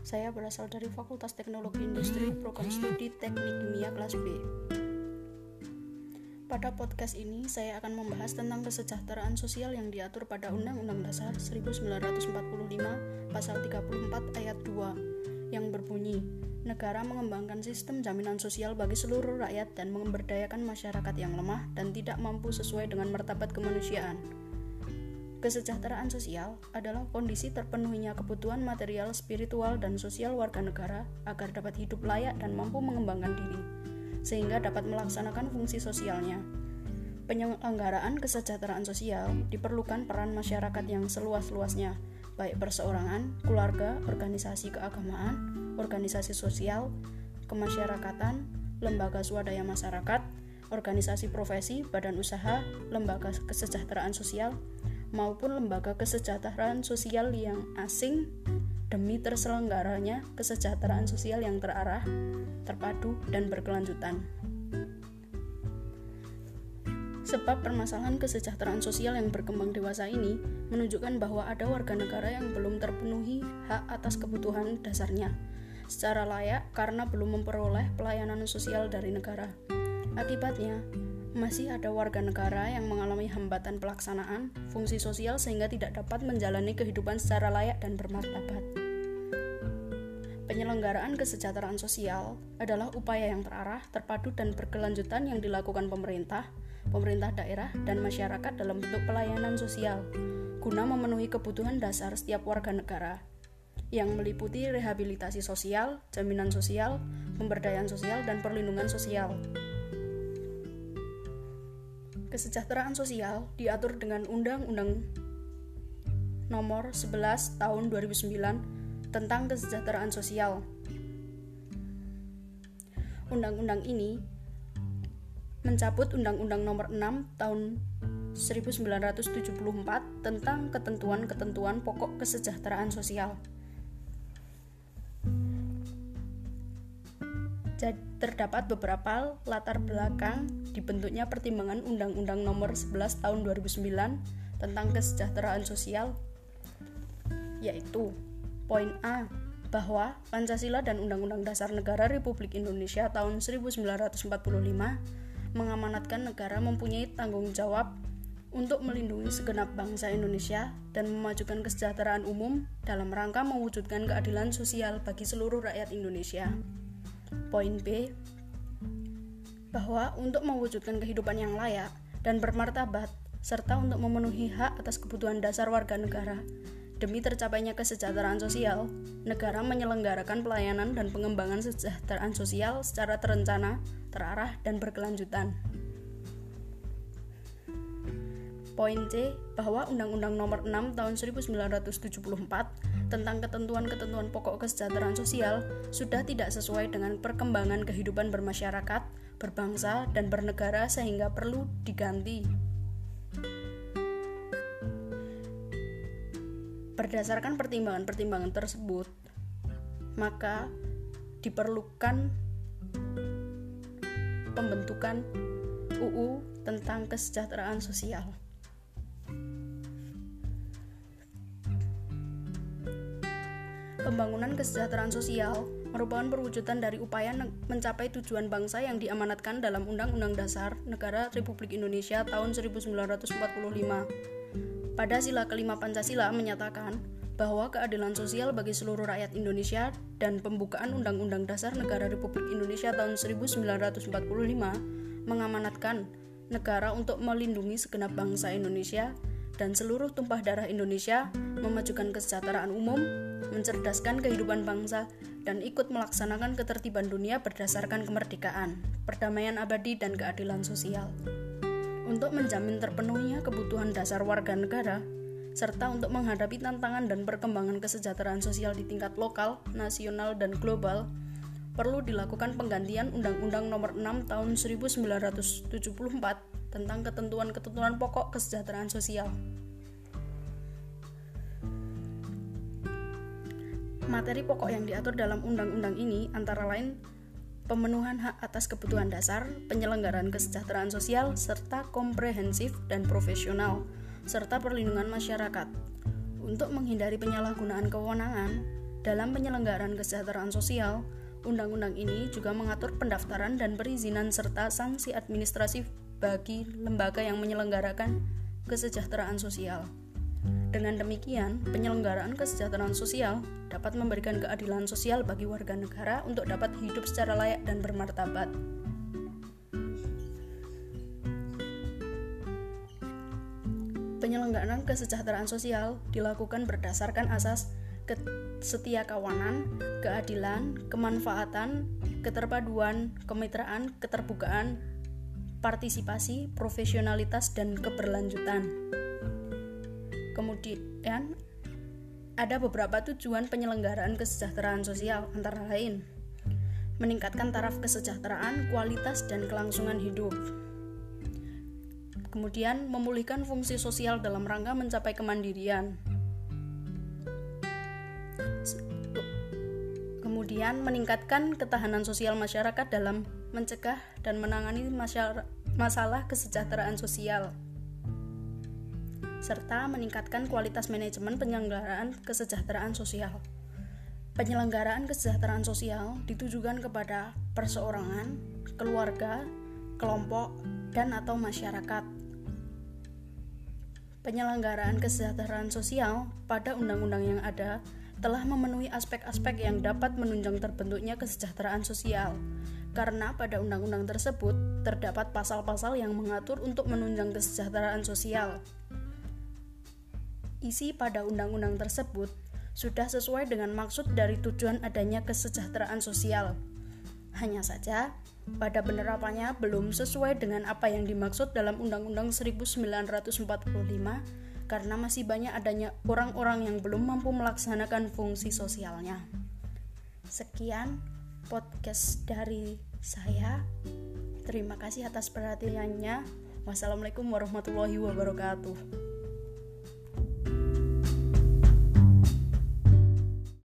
Saya berasal dari Fakultas Teknologi Industri Program Studi Teknik Kimia kelas B. Pada podcast ini, saya akan membahas tentang kesejahteraan sosial yang diatur pada Undang-Undang Dasar 1945 Pasal 34 Ayat 2 yang berbunyi, Negara mengembangkan sistem jaminan sosial bagi seluruh rakyat dan memberdayakan masyarakat yang lemah dan tidak mampu sesuai dengan martabat kemanusiaan. Kesejahteraan sosial adalah kondisi terpenuhinya kebutuhan material, spiritual, dan sosial warga negara agar dapat hidup layak dan mampu mengembangkan diri, sehingga dapat melaksanakan fungsi sosialnya. Penyelenggaraan kesejahteraan sosial diperlukan peran masyarakat yang seluas-luasnya, baik perseorangan, keluarga, organisasi keagamaan, organisasi sosial, kemasyarakatan, lembaga swadaya masyarakat, organisasi profesi, badan usaha, lembaga kesejahteraan sosial, maupun lembaga kesejahteraan sosial yang asing demi terselenggaranya kesejahteraan sosial yang terarah, terpadu, dan berkelanjutan. Sebab permasalahan kesejahteraan sosial yang berkembang dewasa ini menunjukkan bahwa ada warga negara yang belum terpenuhi hak atas kebutuhan dasarnya secara layak karena belum memperoleh pelayanan sosial dari negara. Akibatnya, masih ada warga negara yang mengalami hambatan pelaksanaan fungsi sosial sehingga tidak dapat menjalani kehidupan secara layak dan bermartabat. Penyelenggaraan kesejahteraan sosial adalah upaya yang terarah, terpadu, dan berkelanjutan yang dilakukan pemerintah, pemerintah daerah, dan masyarakat dalam bentuk pelayanan sosial, guna memenuhi kebutuhan dasar setiap warga negara, yang meliputi rehabilitasi sosial, jaminan sosial, pemberdayaan sosial, dan perlindungan sosial. Kesejahteraan sosial diatur dengan Undang-Undang Nomor 11 Tahun 2009 tentang Kesejahteraan Sosial. Undang-undang ini mencabut Undang-Undang Nomor 6 Tahun 1974 tentang ketentuan-ketentuan pokok kesejahteraan sosial. Terdapat beberapa latar belakang dibentuknya pertimbangan Undang-Undang Nomor 11 Tahun 2009 tentang kesejahteraan sosial yaitu poin A bahwa Pancasila dan Undang-Undang Dasar Negara Republik Indonesia tahun 1945 mengamanatkan negara mempunyai tanggung jawab untuk melindungi segenap bangsa Indonesia dan memajukan kesejahteraan umum dalam rangka mewujudkan keadilan sosial bagi seluruh rakyat Indonesia. Poin B bahwa untuk mewujudkan kehidupan yang layak dan bermartabat serta untuk memenuhi hak atas kebutuhan dasar warga negara demi tercapainya kesejahteraan sosial, negara menyelenggarakan pelayanan dan pengembangan kesejahteraan sosial secara terencana, terarah, dan berkelanjutan. Poin C bahwa Undang-Undang Nomor 6 Tahun 1974 tentang ketentuan-ketentuan pokok kesejahteraan sosial sudah tidak sesuai dengan perkembangan kehidupan bermasyarakat, berbangsa, dan bernegara sehingga perlu diganti. Berdasarkan pertimbangan-pertimbangan tersebut, maka diperlukan pembentukan UU tentang kesejahteraan sosial. Pembangunan kesejahteraan sosial merupakan perwujudan dari upaya mencapai tujuan bangsa yang diamanatkan dalam Undang-Undang Dasar Negara Republik Indonesia tahun 1945. Pada sila kelima Pancasila menyatakan bahwa keadilan sosial bagi seluruh rakyat Indonesia dan pembukaan Undang-Undang Dasar Negara Republik Indonesia tahun 1945 mengamanatkan negara untuk melindungi segenap bangsa Indonesia dan seluruh tumpah darah Indonesia, memajukan kesejahteraan umum, mencerdaskan kehidupan bangsa, dan ikut melaksanakan ketertiban dunia berdasarkan kemerdekaan, perdamaian abadi, dan keadilan sosial. Untuk menjamin terpenuhnya kebutuhan dasar warga negara, serta untuk menghadapi tantangan dan perkembangan kesejahteraan sosial di tingkat lokal, nasional, dan global, perlu dilakukan penggantian Undang-Undang Nomor 6 Tahun 1974 tentang ketentuan-ketentuan pokok kesejahteraan sosial. Materi pokok yang diatur dalam undang-undang ini antara lain pemenuhan hak atas kebutuhan dasar, penyelenggaraan kesejahteraan sosial, serta komprehensif dan profesional, serta perlindungan masyarakat. Untuk menghindari penyalahgunaan kewenangan dalam penyelenggaraan kesejahteraan sosial, undang-undang ini juga mengatur pendaftaran dan perizinan serta sanksi administrasi bagi lembaga yang menyelenggarakan kesejahteraan sosial. Dengan demikian, penyelenggaraan kesejahteraan sosial dapat memberikan keadilan sosial bagi warga negara untuk dapat hidup secara layak dan bermartabat. Penyelenggaraan kesejahteraan sosial dilakukan berdasarkan asas kesetiakawanan, keadilan, kemanfaatan, keterpaduan, kemitraan, keterbukaan, partisipasi, profesionalitas, dan keberlanjutan. Kemudian ada beberapa tujuan penyelenggaraan kesejahteraan sosial antara lain meningkatkan taraf kesejahteraan, kualitas dan kelangsungan hidup. Kemudian memulihkan fungsi sosial dalam rangka mencapai kemandirian. Kemudian meningkatkan ketahanan sosial masyarakat dalam mencegah dan menangani masalah kesejahteraan sosial serta meningkatkan kualitas manajemen penyelenggaraan kesejahteraan sosial. Penyelenggaraan kesejahteraan sosial ditujukan kepada perseorangan, keluarga, kelompok, dan atau masyarakat. Penyelenggaraan kesejahteraan sosial pada undang-undang yang ada telah memenuhi aspek-aspek yang dapat menunjang terbentuknya kesejahteraan sosial. Karena pada undang-undang tersebut terdapat pasal-pasal yang mengatur untuk menunjang kesejahteraan sosial isi pada undang-undang tersebut sudah sesuai dengan maksud dari tujuan adanya kesejahteraan sosial. Hanya saja, pada penerapannya belum sesuai dengan apa yang dimaksud dalam Undang-Undang 1945 karena masih banyak adanya orang-orang yang belum mampu melaksanakan fungsi sosialnya. Sekian podcast dari saya. Terima kasih atas perhatiannya. Wassalamualaikum warahmatullahi wabarakatuh.